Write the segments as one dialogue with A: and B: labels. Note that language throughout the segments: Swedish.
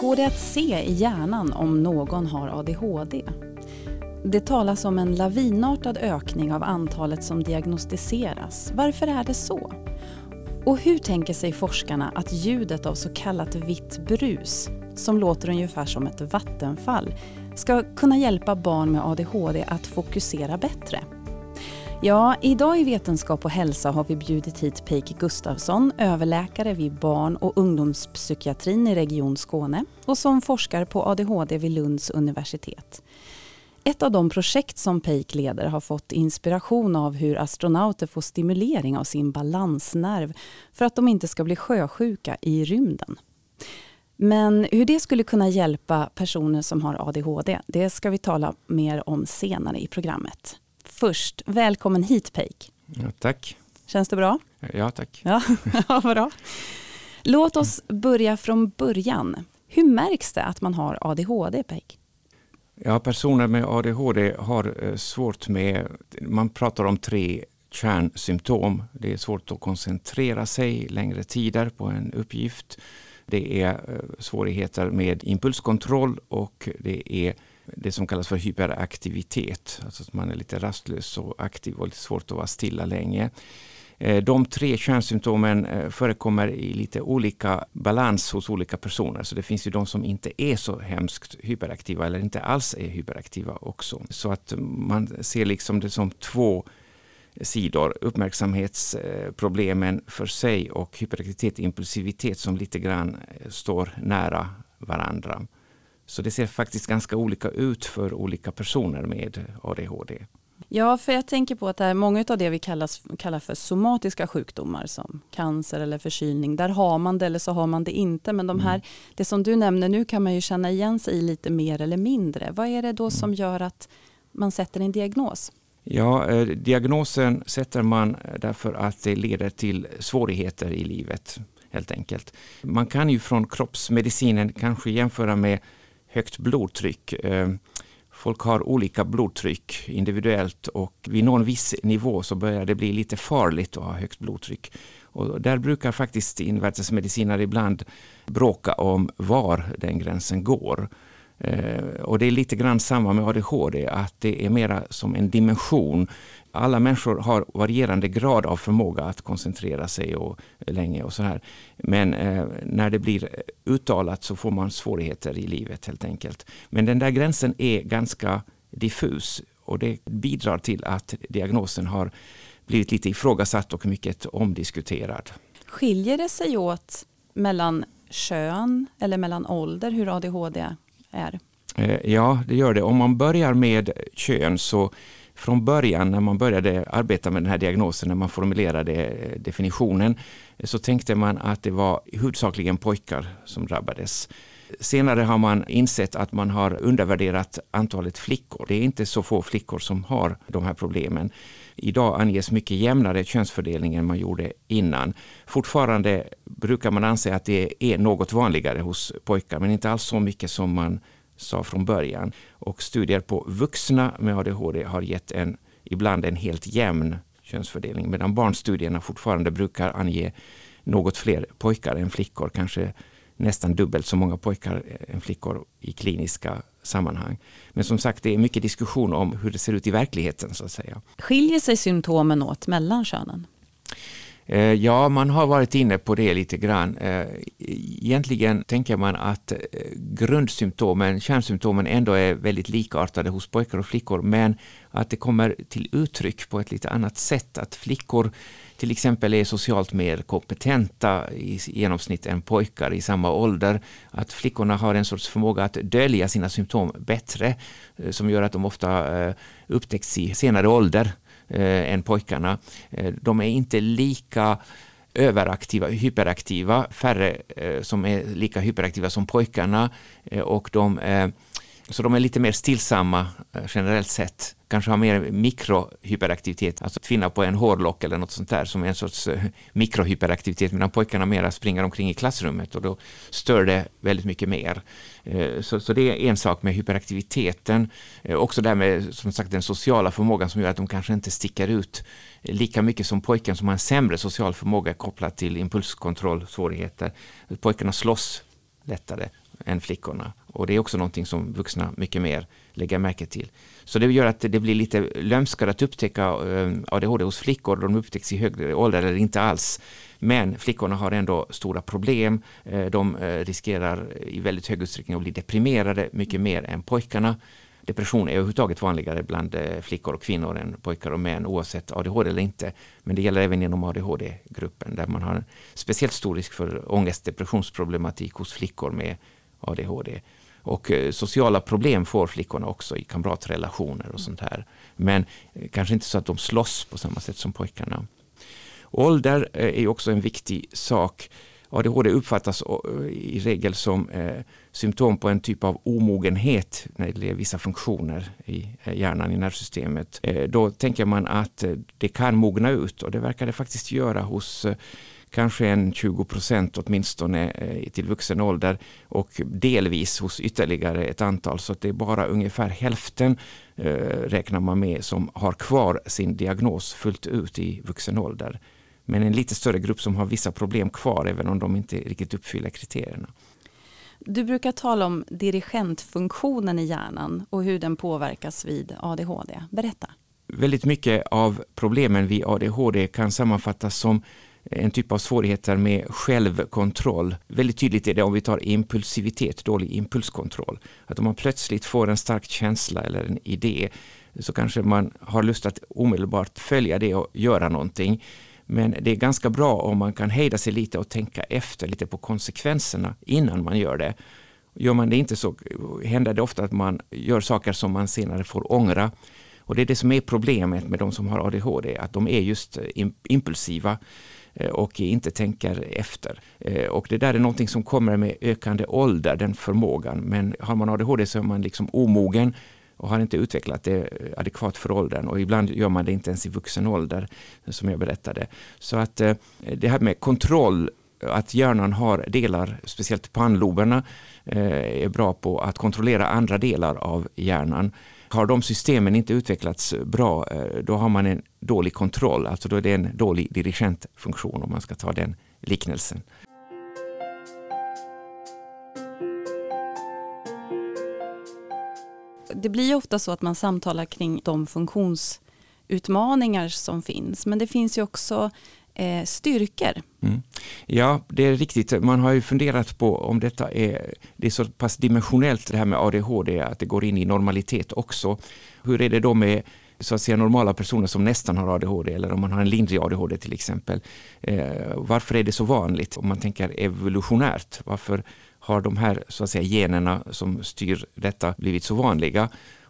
A: Går det att se i hjärnan om någon har ADHD? Det talas om en lavinartad ökning av antalet som diagnostiseras. Varför är det så? Och hur tänker sig forskarna att ljudet av så kallat vitt brus, som låter ungefär som ett vattenfall, ska kunna hjälpa barn med ADHD att fokusera bättre? Ja, idag i Vetenskap och hälsa har vi bjudit hit Peike Gustafsson, överläkare vid barn och ungdomspsykiatrin i Region Skåne och som forskar på ADHD vid Lunds universitet. Ett av de projekt som Peik leder har fått inspiration av hur astronauter får stimulering av sin balansnerv för att de inte ska bli sjösjuka i rymden. Men hur det skulle kunna hjälpa personer som har ADHD, det ska vi tala mer om senare i programmet. Först, välkommen hit Peik.
B: Ja, tack.
A: Känns det bra?
B: Ja, tack.
A: Ja, ja bra. Låt oss börja från början. Hur märks det att man har ADHD, Peik?
B: Ja, personer med ADHD har eh, svårt med, man pratar om tre kärnsymptom. Det är svårt att koncentrera sig längre tider på en uppgift. Det är eh, svårigheter med impulskontroll och det är det som kallas för hyperaktivitet. Alltså att man är lite rastlös och aktiv och lite svårt att vara stilla länge. Eh, de tre kärnsymptomen eh, förekommer i lite olika balans hos olika personer. Så det finns ju de som inte är så hemskt hyperaktiva eller inte alls är hyperaktiva också. Så att man ser liksom det som två sidor. Uppmärksamhetsproblemen för sig och hyperaktivitet, impulsivitet som lite grann eh, står nära varandra. Så det ser faktiskt ganska olika ut för olika personer med ADHD.
A: Ja, för jag tänker på att det är många av det vi kallas, kallar för somatiska sjukdomar som cancer eller förkylning, där har man det eller så har man det inte. Men de här, mm. det som du nämner nu kan man ju känna igen sig i lite mer eller mindre. Vad är det då som gör att man sätter en diagnos?
B: Ja, eh, diagnosen sätter man därför att det leder till svårigheter i livet helt enkelt. Man kan ju från kroppsmedicinen kanske jämföra med högt blodtryck. Eh, folk har olika blodtryck individuellt och vid någon viss nivå så börjar det bli lite farligt att ha högt blodtryck. Och där brukar faktiskt invärtesmedicinare ibland bråka om var den gränsen går. Eh, och det är lite grann samma med ADHD, att det är mera som en dimension. Alla människor har varierande grad av förmåga att koncentrera sig och länge och så här. Men eh, när det blir uttalat så får man svårigheter i livet helt enkelt. Men den där gränsen är ganska diffus och det bidrar till att diagnosen har blivit lite ifrågasatt och mycket omdiskuterad.
A: Skiljer det sig åt mellan kön eller mellan ålder hur ADHD är?
B: Eh, ja, det gör det. Om man börjar med kön så från början när man började arbeta med den här diagnosen, när man formulerade eh, definitionen, så tänkte man att det var huvudsakligen pojkar som drabbades. Senare har man insett att man har undervärderat antalet flickor. Det är inte så få flickor som har de här problemen. Idag anges mycket jämnare könsfördelning än man gjorde innan. Fortfarande brukar man anse att det är något vanligare hos pojkar, men inte alls så mycket som man sa från början. Och studier på vuxna med ADHD har gett en, ibland en helt jämn könsfördelning, medan barnstudierna fortfarande brukar ange något fler pojkar än flickor, kanske nästan dubbelt så många pojkar än flickor i kliniska sammanhang. Men som sagt, det är mycket diskussion om hur det ser ut i verkligheten. så att säga.
A: Skiljer sig symptomen åt mellan könen?
B: Eh, ja, man har varit inne på det lite grann. Eh, egentligen tänker man att eh, grundsymptomen, kärnsymptomen ändå är väldigt likartade hos pojkar och flickor, men att det kommer till uttryck på ett lite annat sätt. Att flickor till exempel är socialt mer kompetenta i genomsnitt än pojkar i samma ålder. Att flickorna har en sorts förmåga att dölja sina symptom bättre, som gör att de ofta upptäcks i senare ålder eh, än pojkarna. Eh, de är inte lika överaktiva, hyperaktiva, färre eh, som är lika hyperaktiva som pojkarna eh, och de, eh, så de är lite mer stillsamma eh, generellt sett kanske har mer mikrohyperaktivitet, alltså tvinna på en hårlock eller något sånt där som är en sorts eh, mikrohyperaktivitet medan pojkarna mera springer omkring i klassrummet och då stör det väldigt mycket mer. Eh, så, så det är en sak med hyperaktiviteten. Också det här med som sagt den sociala förmågan som gör att de kanske inte sticker ut lika mycket som pojken som har en sämre social förmåga kopplat till impulskontrollsvårigheter. Pojkarna slåss lättare än flickorna. Och det är också någonting som vuxna mycket mer lägger märke till. Så det gör att det blir lite lömskare att upptäcka eh, ADHD hos flickor. De upptäcks i högre ålder eller inte alls. Men flickorna har ändå stora problem. Eh, de eh, riskerar i väldigt hög utsträckning att bli deprimerade mycket mer än pojkarna. Depression är överhuvudtaget vanligare bland flickor och kvinnor än pojkar och män oavsett ADHD eller inte. Men det gäller även inom ADHD-gruppen där man har speciellt stor risk för ångest depressionsproblematik hos flickor med ADHD. Och eh, sociala problem får flickorna också i kamratrelationer och sånt här. Men eh, kanske inte så att de slåss på samma sätt som pojkarna. Ålder eh, är också en viktig sak. ADHD uppfattas eh, i regel som eh, symptom på en typ av omogenhet när det gäller vissa funktioner i eh, hjärnan, i nervsystemet. Då tänker man att det kan mogna ut och det verkar det faktiskt göra hos kanske en 20 procent åtminstone till vuxen ålder och delvis hos ytterligare ett antal. Så det är bara ungefär hälften räknar man med som har kvar sin diagnos fullt ut i vuxen ålder. Men en lite större grupp som har vissa problem kvar även om de inte riktigt uppfyller kriterierna.
A: Du brukar tala om dirigentfunktionen i hjärnan och hur den påverkas vid ADHD. Berätta.
B: Väldigt mycket av problemen vid ADHD kan sammanfattas som en typ av svårigheter med självkontroll. Väldigt tydligt är det om vi tar impulsivitet, dålig impulskontroll. Att om man plötsligt får en stark känsla eller en idé så kanske man har lust att omedelbart följa det och göra någonting. Men det är ganska bra om man kan hejda sig lite och tänka efter lite på konsekvenserna innan man gör det. Gör man det inte så händer det ofta att man gör saker som man senare får ångra. Och det är det som är problemet med de som har ADHD, att de är just eh, impulsiva. Eh, och inte tänker efter. Eh, och det där är någonting som kommer med ökande ålder, den förmågan. Men har man ADHD så är man liksom omogen och har inte utvecklat det adekvat för åldern och ibland gör man det inte ens i vuxen ålder som jag berättade. Så att eh, det här med kontroll, att hjärnan har delar, speciellt pannloberna, eh, är bra på att kontrollera andra delar av hjärnan. Har de systemen inte utvecklats bra, eh, då har man en dålig kontroll, alltså då är det en dålig dirigentfunktion om man ska ta den liknelsen.
A: Det blir ju ofta så att man samtalar kring de funktionsutmaningar som finns, men det finns ju också eh, styrkor. Mm.
B: Ja, det är riktigt. Man har ju funderat på om detta är, det är så pass dimensionellt det här med ADHD, att det går in i normalitet också. Hur är det då med så att säga normala personer som nästan har ADHD eller om man har en lindrig ADHD till exempel. Eh, varför är det så vanligt om man tänker evolutionärt? Varför har de här så att säga, generna som styr detta blivit så vanliga?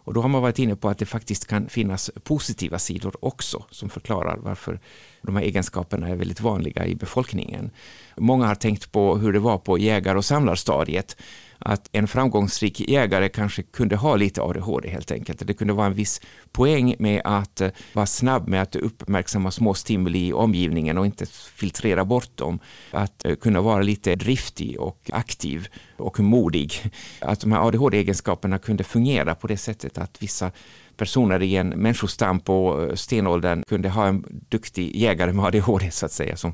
B: Och då har man varit inne på att det faktiskt kan finnas positiva sidor också som förklarar varför de här egenskaperna är väldigt vanliga i befolkningen. Många har tänkt på hur det var på jägar och samlarstadiet att en framgångsrik jägare kanske kunde ha lite ADHD helt enkelt. Det kunde vara en viss poäng med att eh, vara snabb med att uppmärksamma små stimuli i omgivningen och inte filtrera bort dem. Att eh, kunna vara lite driftig och aktiv och modig. Att de här ADHD-egenskaperna kunde fungera på det sättet att vissa personer i en människostam på eh, stenåldern kunde ha en duktig jägare med ADHD så att säga som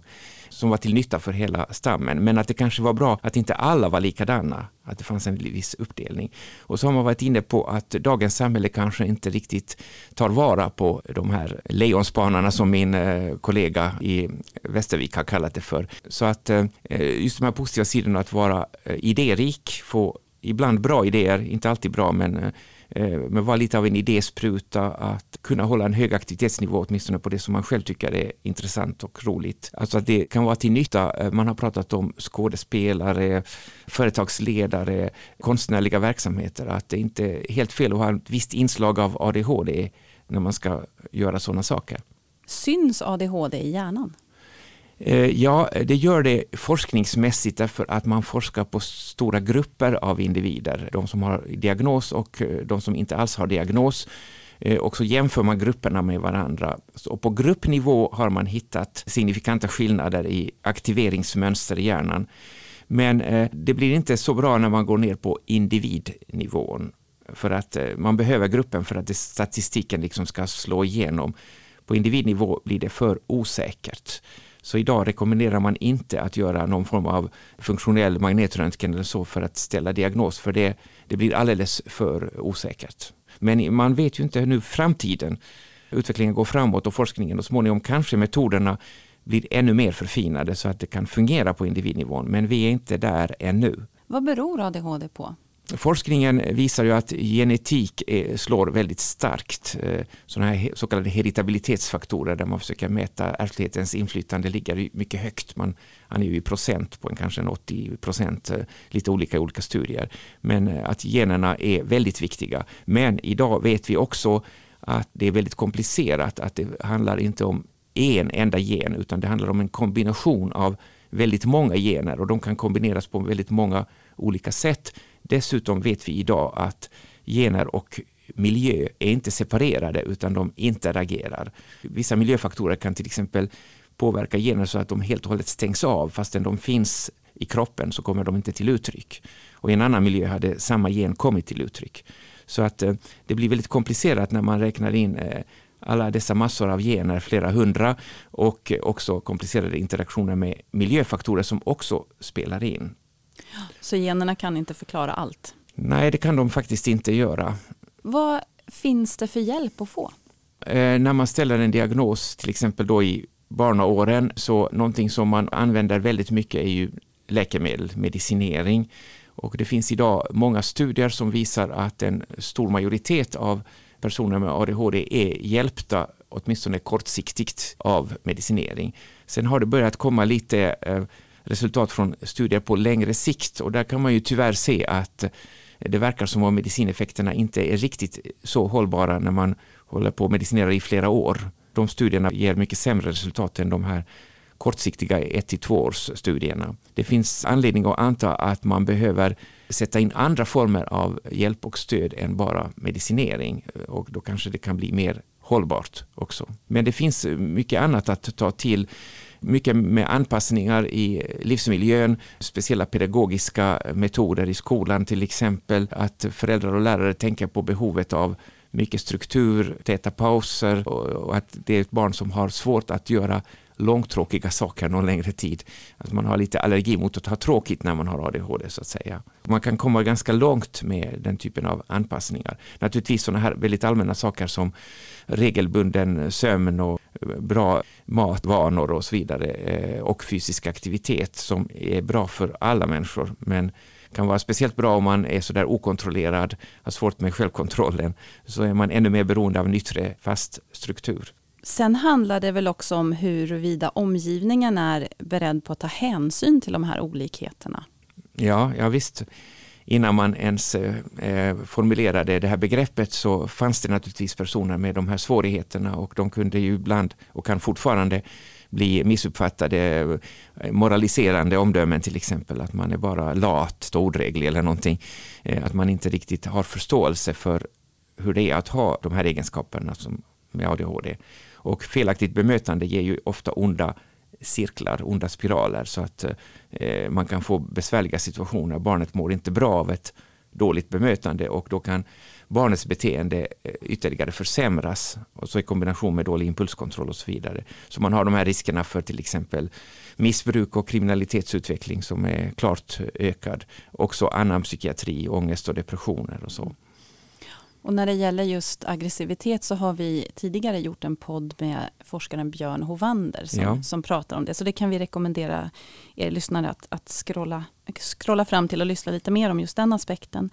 B: som var till nytta för hela stammen. Men att det kanske var bra att inte alla var likadana, att det fanns en viss uppdelning. Och så har man varit inne på att dagens samhälle kanske inte riktigt tar vara på de här lejonspanarna som min eh, kollega i Västervik har kallat det för. Så att eh, just de här positiva sidorna att vara eh, idérik, få ibland bra idéer, inte alltid bra men Eh, men vara lite av en idéspruta, att kunna hålla en hög aktivitetsnivå åtminstone på det som man själv tycker är intressant och roligt. Alltså att det kan vara till nytta. Eh, man har pratat om skådespelare, företagsledare, konstnärliga verksamheter, att det inte är helt fel att ha ett visst inslag av ADHD när man ska göra sådana saker.
A: Syns ADHD i hjärnan?
B: Eh, ja, det gör det forskningsmässigt därför att man forskar på stora grupper av individer. De som har diagnos och eh, de som inte alls har diagnos. Eh, och så jämför man grupperna med varandra. Och på gruppnivå har man hittat signifikanta skillnader i aktiveringsmönster i hjärnan. Men det blir inte så bra när man går ner på individnivån. För att man behöver gruppen för att statistiken liksom ska slå igenom. På individnivå blir det för osäkert. Så idag rekommenderar man inte att göra någon form av funktionell magnetröntgen eller så för att ställa diagnos för det, det blir alldeles för osäkert. Men man vet ju inte nu framtiden. Utvecklingen går framåt och forskningen och småningom kanske metoderna blir ännu mer förfinade så att det kan fungera på individnivån. Men vi är inte där ännu.
A: Vad beror ADHD på?
B: Forskningen visar ju att genetik är, slår väldigt starkt. Eh, Sådana här så kallade heritabilitetsfaktorer där man försöker mäta ärftlighetens inflytande ligger mycket högt. Man anger ju i procent på en kanske en 80 procent, eh, lite olika i olika studier. Men eh, att generna är väldigt viktiga. Men idag vet vi också att det är väldigt komplicerat, att det handlar inte om en enda gen utan det handlar om en kombination av väldigt många gener och de kan kombineras på väldigt många olika sätt. Dessutom vet vi idag att gener och miljö är inte separerade utan de interagerar. Vissa miljöfaktorer kan till exempel påverka gener så att de helt och hållet stängs av fastän de finns i kroppen så kommer de inte till uttryck. Och i en annan miljö hade samma gen kommit till uttryck. Så att eh, det blir väldigt komplicerat när man räknar in eh, alla dessa massor av gener, flera hundra och eh, också komplicerade interaktioner med miljöfaktorer som också spelar in.
A: Så generna kan inte förklara allt?
B: Nej, det kan de faktiskt inte göra.
A: Vad finns det för hjälp att få?
B: Eh, när man ställer en diagnos, till exempel då i barnaåren, så någonting som man använder väldigt mycket är ju läkemedel, medicinering. Och det finns idag många studier som visar att en stor majoritet av personer med ADHD är hjälpta, åtminstone kortsiktigt, av medicinering. Sen har det börjat komma lite eh, resultat från studier på längre sikt och där kan man ju tyvärr se att det verkar som om medicineffekterna inte är riktigt så hållbara när man håller på att medicinera i flera år. De studierna ger mycket sämre resultat än de här kortsiktiga 1-2 års studierna. Det finns anledning att anta att man behöver sätta in andra former av hjälp och stöd än bara medicinering och då kanske det kan bli mer hållbart också. Men det finns mycket annat att ta till mycket med anpassningar i livsmiljön, speciella pedagogiska metoder i skolan till exempel, att föräldrar och lärare tänker på behovet av mycket struktur, täta pauser och att det är ett barn som har svårt att göra långtråkiga saker någon längre tid. Att man har lite allergi mot att ha tråkigt när man har ADHD så att säga. Man kan komma ganska långt med den typen av anpassningar. Naturligtvis sådana här väldigt allmänna saker som regelbunden sömn och bra matvanor och så vidare eh, och fysisk aktivitet som är bra för alla människor men kan vara speciellt bra om man är sådär okontrollerad, har svårt med självkontrollen, så är man ännu mer beroende av en yttre fast struktur.
A: Sen handlar det väl också om huruvida omgivningen är beredd på att ta hänsyn till de här olikheterna?
B: Ja, ja visst. Innan man ens eh, formulerade det här begreppet så fanns det naturligtvis personer med de här svårigheterna och de kunde ju ibland och kan fortfarande bli missuppfattade moraliserande omdömen till exempel att man är bara lat, ordreglig eller någonting. Eh, att man inte riktigt har förståelse för hur det är att ha de här egenskaperna som med ADHD. Och felaktigt bemötande ger ju ofta onda cirklar, onda spiraler så att eh, man kan få besvärliga situationer. Barnet mår inte bra av ett dåligt bemötande och då kan barnets beteende eh, ytterligare försämras och så i kombination med dålig impulskontroll och så vidare. Så man har de här riskerna för till exempel missbruk och kriminalitetsutveckling som är klart ökad. Också annan psykiatri, ångest och depressioner och så.
A: Och när det gäller just aggressivitet så har vi tidigare gjort en podd med forskaren Björn Hovander som, ja. som pratar om det. Så det kan vi rekommendera er lyssnare att, att scrolla, scrolla fram till och lyssna lite mer om just den aspekten.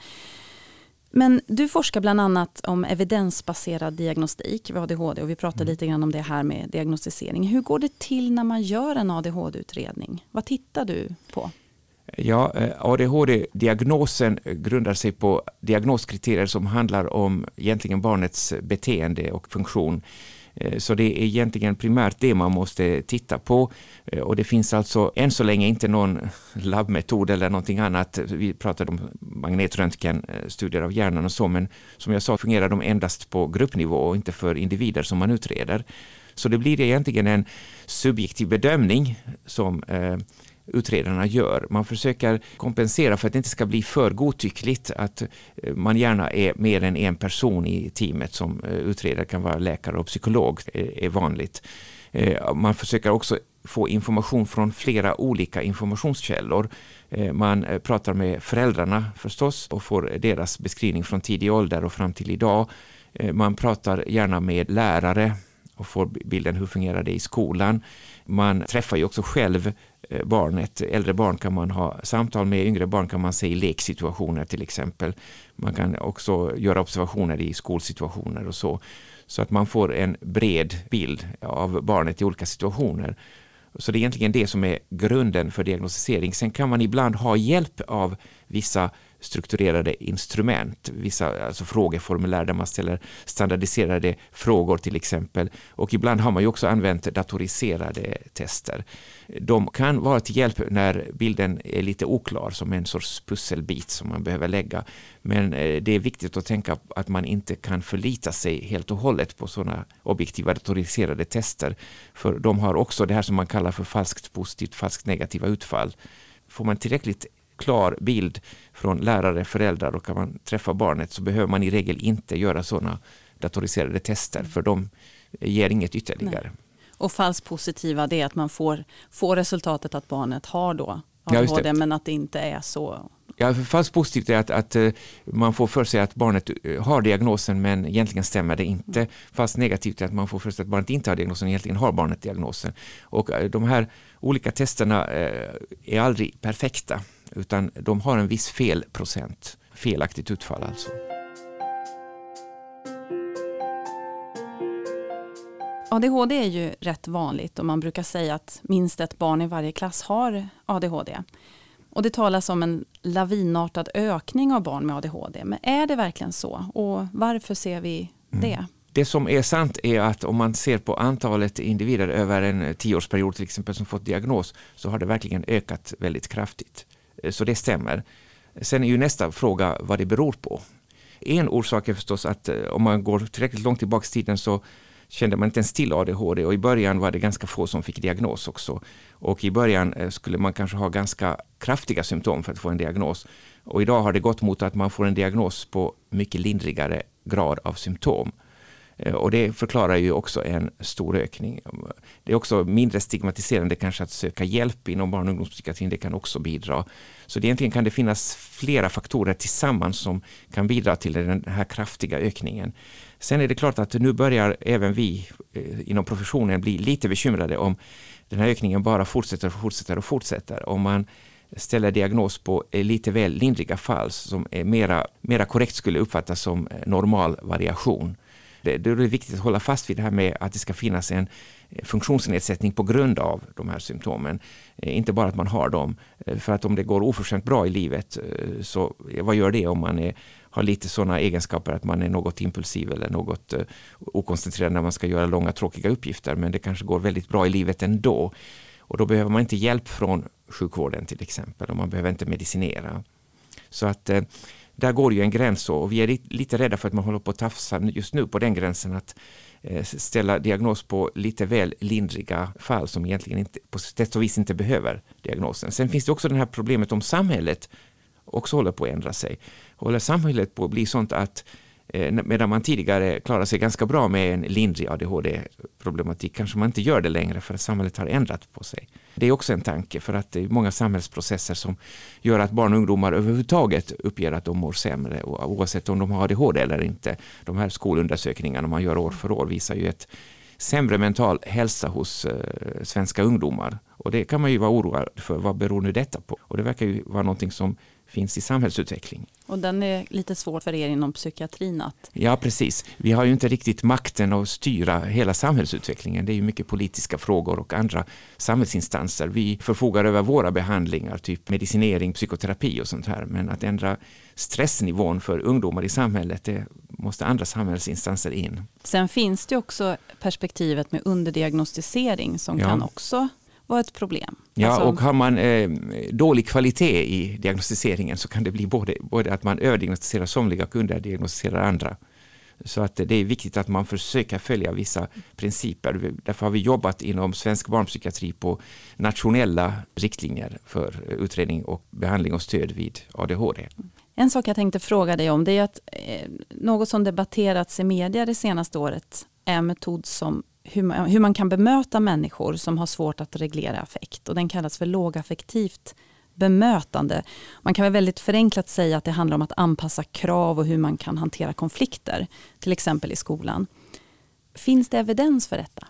A: Men du forskar bland annat om evidensbaserad diagnostik vid ADHD och vi pratade mm. lite grann om det här med diagnostisering. Hur går det till när man gör en ADHD-utredning? Vad tittar du på?
B: Ja, eh, ADHD-diagnosen eh, grundar sig på diagnoskriterier som handlar om egentligen barnets beteende och funktion. Eh, så det är egentligen primärt det man måste titta på. Och det finns alltså än så länge inte någon labbmetod eller någonting annat. Vi pratade om magnetröntgen, studier av hjärnan och så, men som jag sa fungerar de endast på gruppnivå och inte för individer som man utreder. Så det blir egentligen en subjektiv bedömning som utredarna gör. Man försöker kompensera för att det inte ska bli för godtyckligt att eh, man gärna är mer än en person i teamet som eh, utredare kan vara läkare och psykolog eh, är vanligt. Man försöker också få information från flera olika informationskällor. Man pratar med föräldrarna förstås och får deras beskrivning från tidig ålder och fram till idag. Man pratar gärna med lärare och får bilden hur fungerar det i skolan. Man träffar ju också själv eh, barnet. Äldre barn kan man ha samtal med, yngre barn kan man se i leksituationer till exempel. Man kan också göra observationer i skolsituationer och så. Så att man får en bred bild av barnet i olika situationer. Så det är egentligen det som är grunden för diagnostisering. Sen kan man ibland ha hjälp av vissa strukturerade instrument, vissa alltså frågeformulär där man ställer standardiserade frågor till exempel. Och ibland har man ju också använt datoriserade tester. De kan vara till hjälp när bilden är lite oklar som en sorts pusselbit som man behöver lägga. Men eh, det är viktigt att tänka att man inte kan förlita sig helt och hållet på sådana objektiva datoriserade tester. För de har också det här som man kallar för falskt positivt, falskt negativa utfall. Får man tillräckligt klar bild från lärare, föräldrar och kan man träffa barnet så behöver man i regel inte göra sådana datoriserade tester för de ger inget ytterligare. Nej.
A: Och falskt positiva det är att man får, får resultatet att barnet har då ADHD ja, men att det inte är så.
B: Ja, falskt positivt är att, att eh, man får för sig att barnet eh, har diagnosen men egentligen stämmer det inte. Mm. Falskt negativt är att man får för sig att barnet inte har diagnosen, egentligen har barnet diagnosen. Och eh, de här olika testerna är aldrig perfekta utan de har en viss felprocent, felaktigt utfall alltså.
A: ADHD är ju rätt vanligt och man brukar säga att minst ett barn i varje klass har ADHD. Och det talas om en lavinartad ökning av barn med ADHD. Men är det verkligen så? Och varför ser vi det? Mm.
B: Det som är sant är att om man ser på antalet individer över en tioårsperiod till exempel som fått diagnos så har det verkligen ökat väldigt kraftigt. Eh, så det stämmer. Sen är ju nästa fråga vad det beror på. En orsak är förstås att eh, om man går tillräckligt långt tillbaka i tiden så kände man inte ens till ADHD och i början var det ganska få som fick diagnos också. Och i början eh, skulle man kanske ha ganska kraftiga symptom för att få en diagnos. Och idag har det gått mot att man får en diagnos på mycket lindrigare grad av symptom. Eh, och det förklarar ju också en stor ökning. Det är också mindre stigmatiserande kanske att söka hjälp inom barn och ungdomspsykiatrin. Det kan också bidra. Så det egentligen kan det finnas flera faktorer tillsammans som kan bidra till den här kraftiga ökningen. Sen är det klart att nu börjar även vi eh, inom professionen bli lite bekymrade om den här ökningen bara fortsätter och fortsätter och fortsätter. Om man ställer diagnos på eh, lite väl lindriga fall som är mera, mera korrekt skulle uppfattas som normal variation det, då är viktigt att hålla fast vid det här med att det ska finnas en eh, funktionsnedsättning på grund av de här symptomen. Eh, inte bara att man har dem. Eh, för att om det går oförskämt bra i livet, så vad gör det om man är, har lite sådana egenskaper att man är något impulsiv eller något okoncentrerad när man ska göra långa tråkiga uppgifter. Men det kanske går väldigt bra i livet ändå. Och då behöver man inte hjälp från sjukvården till exempel och man behöver inte medicinera. Så att där går ju en gräns och vi är lite rädda för att man håller på att tafsa just nu på den gränsen att eh, ställa diagnos på lite väl lindriga fall som egentligen inte, på sätt och vis inte behöver diagnosen. Sen finns det också det här problemet om samhället också håller på att ändra sig. Håller samhället på att bli sånt att Eh, medan man tidigare klarade sig ganska bra med en lindrig ADHD-problematik kanske man inte gör det längre för att samhället har ändrat på sig. Det är också en tanke för att det är många samhällsprocesser som gör att barn och ungdomar överhuvudtaget uppger att de mår sämre oavsett om de har ADHD eller inte. De här skolundersökningarna man gör år för år visar ju ett sämre mental hälsa hos eh, svenska ungdomar. Och det kan man ju vara oroad för. Vad beror nu detta på? Och det verkar ju vara någonting som finns i samhällsutveckling.
A: Och den är lite svår för er inom psykiatrin att...
B: Ja, precis. Vi har ju inte riktigt makten att styra hela samhällsutvecklingen. Det är ju mycket politiska frågor och andra samhällsinstanser. Vi förfogar över våra behandlingar, typ medicinering, psykoterapi och sånt här. Men att ändra stressnivån för ungdomar i samhället, det måste andra samhällsinstanser in.
A: Sen finns det också perspektivet med underdiagnostisering som ja. kan också vara ett problem.
B: Ja, alltså... och har man eh, dålig kvalitet i diagnostiseringen så kan det bli både, både att man överdiagnostiserar somliga och underdiagnostiserar andra. Så att det är viktigt att man försöker följa vissa principer. Därför har vi jobbat inom svensk barnpsykiatri på nationella riktlinjer för utredning och behandling och stöd vid ADHD.
A: En sak jag tänkte fråga dig om det är att eh, något som debatterats i media det senaste året är en metod som hur man, hur man kan bemöta människor som har svårt att reglera affekt. Och den kallas för lågaffektivt bemötande. Man kan väl väldigt förenklat säga att det handlar om att anpassa krav och hur man kan hantera konflikter, till exempel i skolan. Finns det evidens för detta?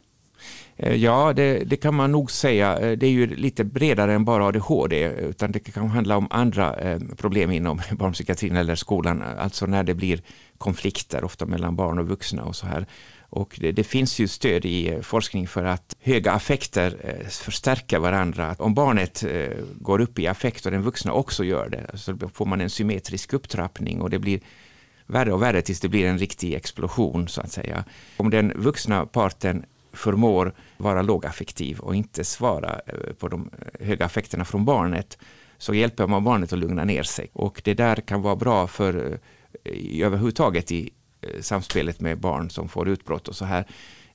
B: Eh, ja, det, det, kan man nog säga. Eh, det är ju lite bredare än bara ADHD, utan det kan handla om andra eh, problem inom barnpsykiatrin eller skolan, alltså när det blir konflikter, ofta mellan barn och vuxna och så här. Och det, det, finns ju stöd i eh, forskning för att höga affekter eh, förstärker varandra. Om barnet eh, går upp i affekt och den vuxna också gör det, så får man en symmetrisk upptrappning och det blir värre och värre tills det blir en riktig explosion så att säga. Om den vuxna parten förmår vara lågaffektiv och inte svara på de höga affekterna från barnet så hjälper man barnet att lugna ner sig. Och det där kan vara bra för överhuvudtaget i Eh, samspelet med barn som får utbrott och så här.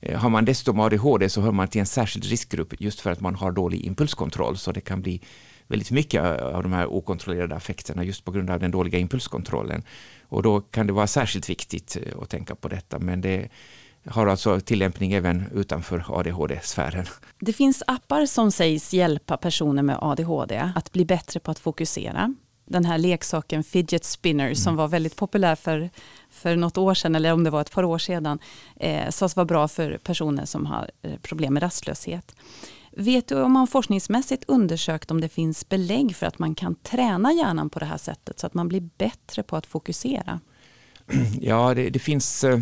B: Eh, har man dessutom ADHD så hör man till en särskild riskgrupp just för att man har dålig impulskontroll så det kan bli väldigt mycket eh, av de här okontrollerade affekterna just på grund av den dåliga impulskontrollen. Och då kan det vara särskilt viktigt att tänka på detta men det har alltså tillämpning även utanför ADHD-sfären.
A: Det finns appar som sägs hjälpa personer med ADHD att bli bättre på att fokusera. Den här leksaken Fidget Spinner mm. som var väldigt populär för, för något år sedan, eller om det var ett par år sedan, eh, sades vara bra för personer som har eh, problem med rastlöshet. Vet du om man forskningsmässigt undersökt om det finns belägg för att man kan träna hjärnan på det här sättet så att man blir bättre på att fokusera?
B: Ja, det, det finns eh,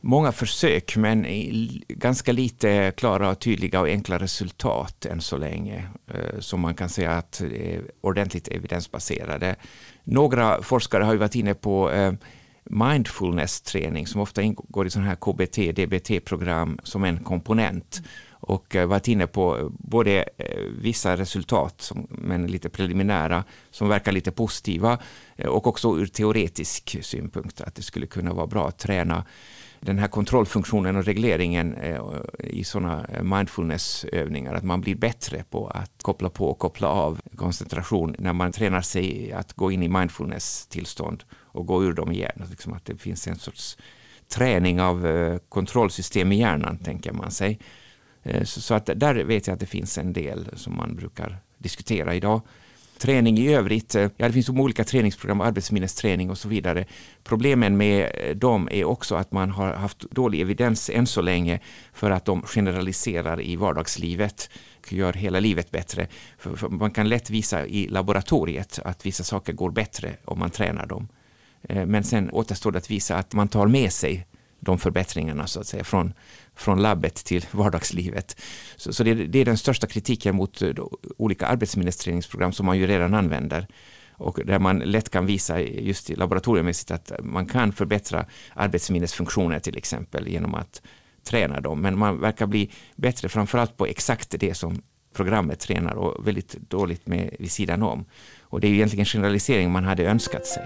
B: många försök men ganska lite klara, tydliga och enkla resultat än så länge eh, som man kan säga att är ordentligt evidensbaserade. Några forskare har ju varit inne på eh, mindfulness-träning som ofta ingår i sådana här KBT, DBT-program som en komponent och varit inne på både vissa resultat, som, men lite preliminära, som verkar lite positiva och också ur teoretisk synpunkt att det skulle kunna vara bra att träna den här kontrollfunktionen och regleringen eh, i sådana eh, mindfulnessövningar, att man blir bättre på att koppla på och koppla av koncentration när man tränar sig att gå in i mindfulness-tillstånd och gå ur dem igen. Liksom att det finns en sorts träning av eh, kontrollsystem i hjärnan, tänker man sig. Så att där vet jag att det finns en del som man brukar diskutera idag träning i övrigt, eh, ja det finns olika träningsprogram, arbetsminnesträning och så vidare. Problemen med eh, dem är också att man har haft dålig evidens än så länge för att de generaliserar i vardagslivet gör hela livet bättre. För man kan lätt visa i laboratoriet att vissa saker går bättre om man tränar dem. Eh, men sen återstår det att visa att man tar med sig de förbättringarna så att säga från, från labbet till vardagslivet. Så, så det, det, är den största kritiken mot eh, olika arbetsministreringsprogram som man ju redan använder och där man lätt kan visa just laboratoriemässigt att man kan förbättra arbetsminnesfunktioner till exempel genom att träna dem. Men man verkar bli bättre framförallt på exakt det som programmet tränar och väldigt dåligt med vid sidan om. Och det är egentligen generalisering man hade önskat sig.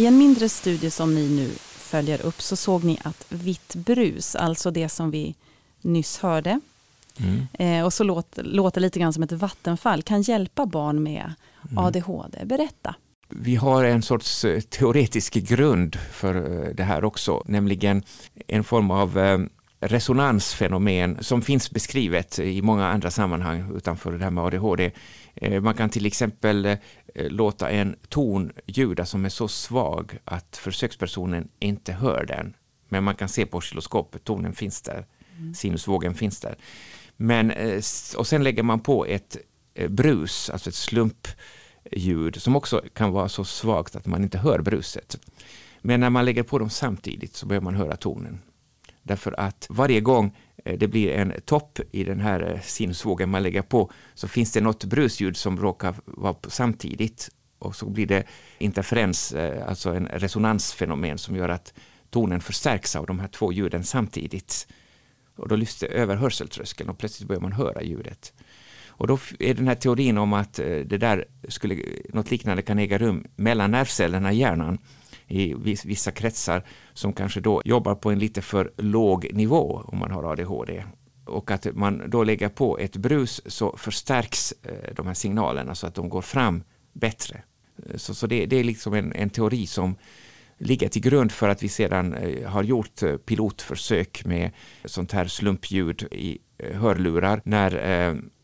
A: I en mindre studie som ni nu följer upp så såg ni att vitt brus, alltså det som vi nyss hörde, mm. eh, och så låter, låter lite grann som ett vattenfall, kan hjälpa barn med mm. ADHD. Berätta.
B: Vi har en sorts eh, teoretisk grund för eh, det här också, nämligen en form av eh, resonansfenomen som finns beskrivet i många andra sammanhang utanför det här med ADHD. Man kan till exempel låta en ton ljuda som är så svag att försökspersonen inte hör den. Men man kan se på oscilloskopet, tonen finns där, mm. sinusvågen finns där. Men, eh, och sen lägger man på ett eh, brus, alltså ett slumpljud som också kan vara så svagt att man inte hör bruset. Men när man lägger på dem samtidigt så börjar man höra tonen. Därför att varje gång eh, det blir en topp i den här eh, sinusvågen man lägger på, så finns det något brusljud som råkar vara samtidigt och så blir det interferens, eh, alltså en resonansfenomen som gör att tonen förstärks av de här två ljuden samtidigt. Och då lyfts det över hörseltröskeln och plötsligt börjar man höra ljudet. Och då är den här teorin om att det där skulle, något liknande kan äga rum mellan nervcellerna i hjärnan i vissa kretsar som kanske då jobbar på en lite för låg nivå om man har ADHD och att man då lägger på ett brus så förstärks eh, de här signalerna så att de går fram bättre. Eh, så, så det, det, är liksom en, en teori som ligger till grund för att vi sedan eh, har gjort pilotförsök med sånt här slumpljud i hörlurar när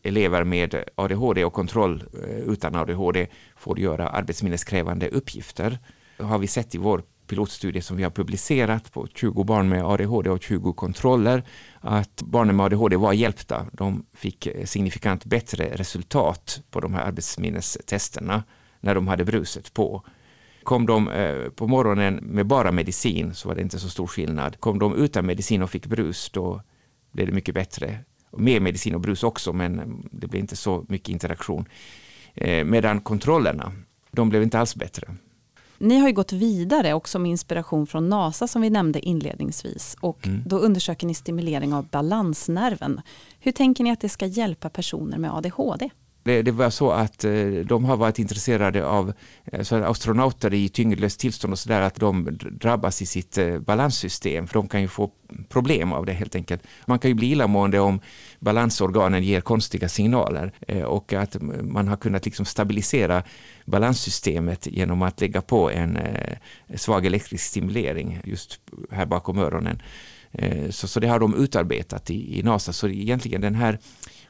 B: elever med ADHD och kontroll utan ADHD får göra arbetsminneskrävande uppgifter. Har vi sett i vår pilotstudie som vi har publicerat på 20 barn med ADHD och 20 kontroller att barnen med ADHD var hjälpta. De fick eh, signifikant bättre resultat på de här arbetsminnestesterna när de hade bruset på. Kom de eh, på morgonen med bara medicin så var det inte så stor skillnad. Kom de utan medicin och fick brus då blev det mycket bättre. Mer medicin och brus också men det blev inte så mycket interaktion. Eh, medan kontrollerna, de blev inte alls bättre.
A: Ni har ju gått vidare också med inspiration från NASA som vi nämnde inledningsvis och mm. då undersöker ni stimulering av balansnerven. Hur tänker ni att det ska hjälpa personer med ADHD?
B: Det, det, var så att eh, de har varit intresserade av eh, så astronauter i tyngdlöst tillstånd och sådär, att de drabbas i sitt eh, balanssystem, för de kan ju få problem av det helt enkelt. Man kan ju bli illamående om balansorganen ger konstiga signaler och att man har kunnat liksom stabilisera balanssystemet genom att lägga på en svag elektrisk stimulering just här bakom öronen. Så, så det har de utarbetat i, i NASA, så egentligen den här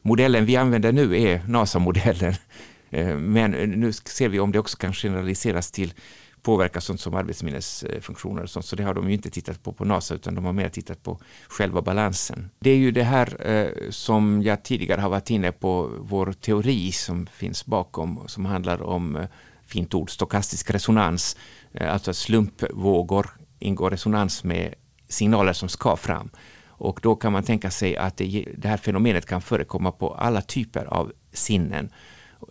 B: modellen vi använder nu är NASA-modellen. Eh, men nu ser vi om det också kan generaliseras till påverka sånt som arbetsminnesfunktioner och sånt. Så det har de ju inte tittat på på NASA utan de har mer tittat på själva balansen. Det är ju det här eh, som jag tidigare har varit inne på, vår teori som finns bakom som handlar om, eh, fint ord, stokastisk resonans. Eh, alltså att slumpvågor ingår resonans med signaler som ska fram. Och då kan man tänka sig att det, det här fenomenet kan förekomma på alla typer av sinnen,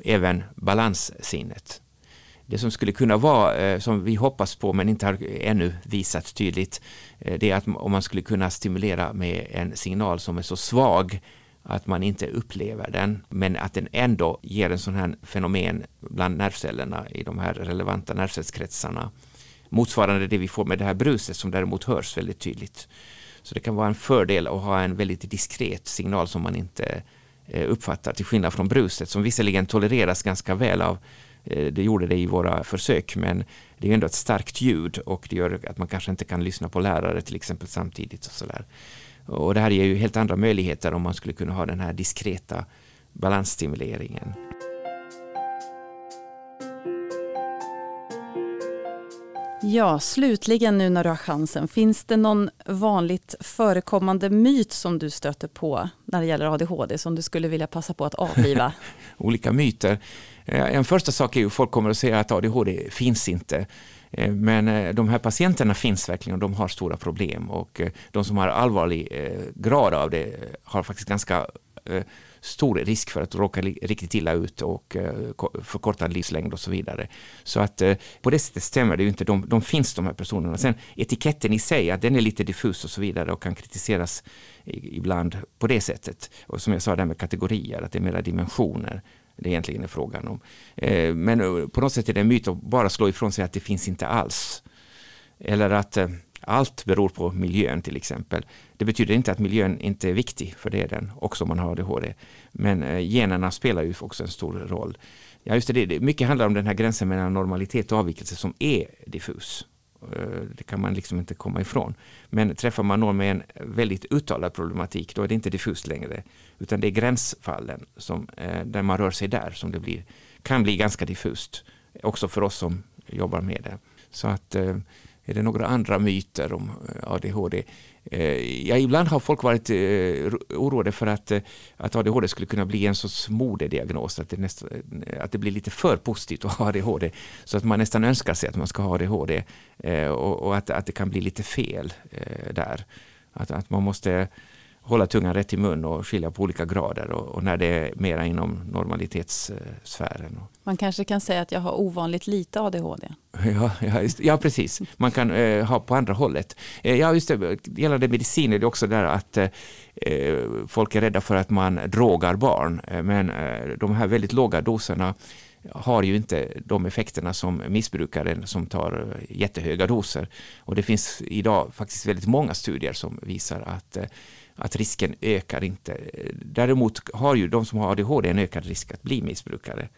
B: även balanssinnet. Det som skulle kunna vara, eh, som vi hoppas på men inte har ännu visat tydligt, eh, det är att om man skulle kunna stimulera med en signal som är så svag att man inte upplever den, men att den ändå ger en sån här fenomen bland nervcellerna i de här relevanta nervcellskretsarna. Motsvarande det vi får med det här bruset som däremot hörs väldigt tydligt. Så det kan vara en fördel att ha en väldigt diskret signal som man inte eh, uppfattar till skillnad från bruset som visserligen tolereras ganska väl av eh, det gjorde det i våra försök men det är ändå ett starkt ljud och det gör att man kanske inte kan lyssna på lärare till exempel samtidigt. Och, så där. och det här ger ju helt andra möjligheter om man skulle kunna ha den här diskreta balansstimuleringen.
A: Ja, slutligen nu när du har chansen. Finns det någon vanligt förekommande myt som du stöter på när det gäller ADHD som du skulle vilja passa på att avliva?
B: Olika myter. Eh, en första sak är ju att folk kommer att säga att ADHD finns inte. Eh, men eh, de här patienterna finns verkligen och de har stora problem och de som har allvarlig grad av det har faktiskt ganska stor risk för att råka riktigt illa ut och eh, förkortad livslängd och så vidare. Så att eh, på det sättet stämmer det ju inte, de, de finns de här personerna. Sen etiketten i sig, att den är lite diffus och så vidare och kan kritiseras ibland på det sättet. Och som jag sa, det här med kategorier, att det är mera dimensioner det egentligen är frågan om. Eh, men på något sätt är det en myt att bara slå ifrån sig att det finns inte alls. Eller att allt beror på miljön till exempel. Det betyder inte att miljön inte är viktig, för det är den, också om man har ADHD. Men eh, generna spelar ju också en stor roll. Ja, just det, mycket handlar om den här gränsen mellan normalitet och avvikelse som är diffus. Eh, det kan man liksom inte komma ifrån. Men träffar man någon med en väldigt uttalad problematik, då är det inte diffust längre. Utan det är gränsfallen som, eh, där man rör sig där som det blir, kan bli ganska diffust. Också för oss som jobbar med det. Så att är det några andra myter om eh, ADHD? Eh, ja, ibland har folk varit eh, oroade för att, att ADHD skulle kunna bli en sorts modediagnos, att det, nästa, att det blir lite för positivt att ha ADHD, så att man nästan önskar sig att man ska ha ADHD och, och att, att det kan bli lite fel där. Att, att man måste hålla tungan rätt i mun och skilja på olika grader och, och när det är mera inom normalitetssfären.
A: Man kanske kan säga att jag har ovanligt lite ADHD.
B: Ja, ja, just, ja precis. Man kan eh, ha på andra hållet. Eh, ja, just det. Gällande medicin är det också där att eh, folk är rädda för att man drogar barn. Eh, men eh, de här väldigt låga doserna har ju inte de effekterna som missbrukaren som tar jättehöga doser. Och det finns idag faktiskt väldigt många studier som visar att eh, att risken ökar inte. Däremot har ju de som har ADHD en ökad risk att bli missbrukare.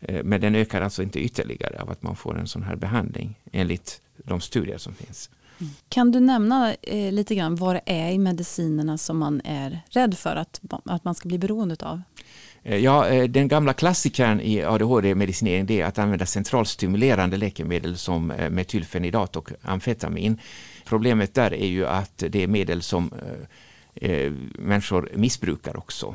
B: Eh, men den ökar alltså inte ytterligare av att man får en sån här behandling enligt de studier som finns.
A: Mm. Kan du nämna eh, lite grann vad det är i medicinerna som man är rädd för att, att man ska bli beroende av?
B: Eh, ja, eh, den gamla klassikern i ADHD-medicinering är att använda centralstimulerande läkemedel som metylfenidat och amfetamin. Problemet där är ju att det är medel som Eh, människor missbrukar också.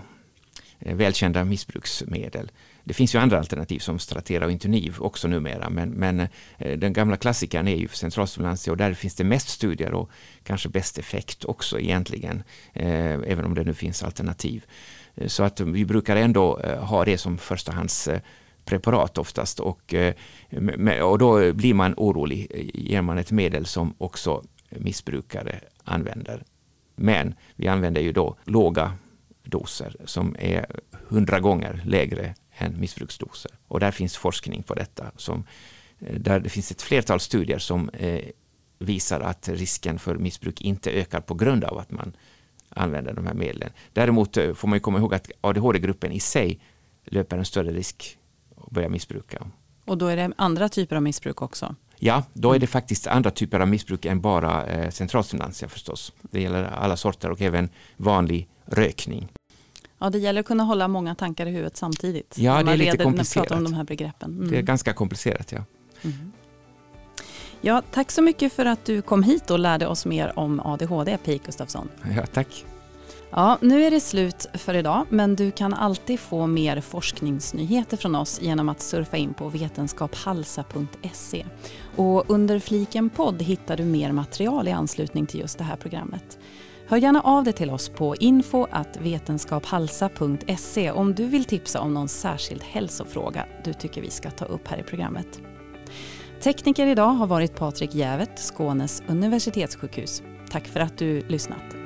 B: Eh, välkända missbruksmedel. Det finns ju andra alternativ som Stratera och Intuniv också numera, men, men eh, den gamla klassikern är ju centralstimulantia och där finns det mest studier och kanske bäst effekt också egentligen, eh, även om det nu finns alternativ. Så att vi brukar ändå ha det som förstahandspreparat oftast och, och då blir man orolig. Ger man ett medel som också missbrukare använder. Men vi använder ju då låga doser som är hundra gånger lägre än missbruksdoser. Och där finns forskning på detta. Som, eh, där det finns ett flertal studier som eh, visar att risken för missbruk inte ökar på grund av att man använder de här medlen. Däremot eh, får man komma ihåg att ADHD-gruppen i sig löper en större risk att börja missbruka.
A: Och då är det andra typer av missbruk också?
B: Ja, då är det faktiskt andra typer av missbruk än bara eh, centralstimulantia förstås. Det gäller alla sorter och även vanlig rökning.
A: Ja, det gäller att kunna hålla många tankar i huvudet samtidigt.
B: Ja, det är lite komplicerat.
A: Pratar om de här begreppen.
B: Mm. Det är ganska komplicerat, ja.
A: Mm. Ja, tack så mycket för att du kom hit och lärde oss mer om ADHD, Pik Gustafsson.
B: Ja, tack.
A: Ja, nu är det slut för idag, men du kan alltid få mer forskningsnyheter från oss genom att surfa in på vetenskaphalsa.se. Och under fliken podd hittar du mer material i anslutning till just det här programmet. Hör gärna av dig till oss på info.vetenskaphalsa.se om du vill tipsa om någon särskild hälsofråga du tycker vi ska ta upp här i programmet. Tekniker idag har varit Patrik Jävet, Skånes universitetssjukhus. Tack för att du lyssnat.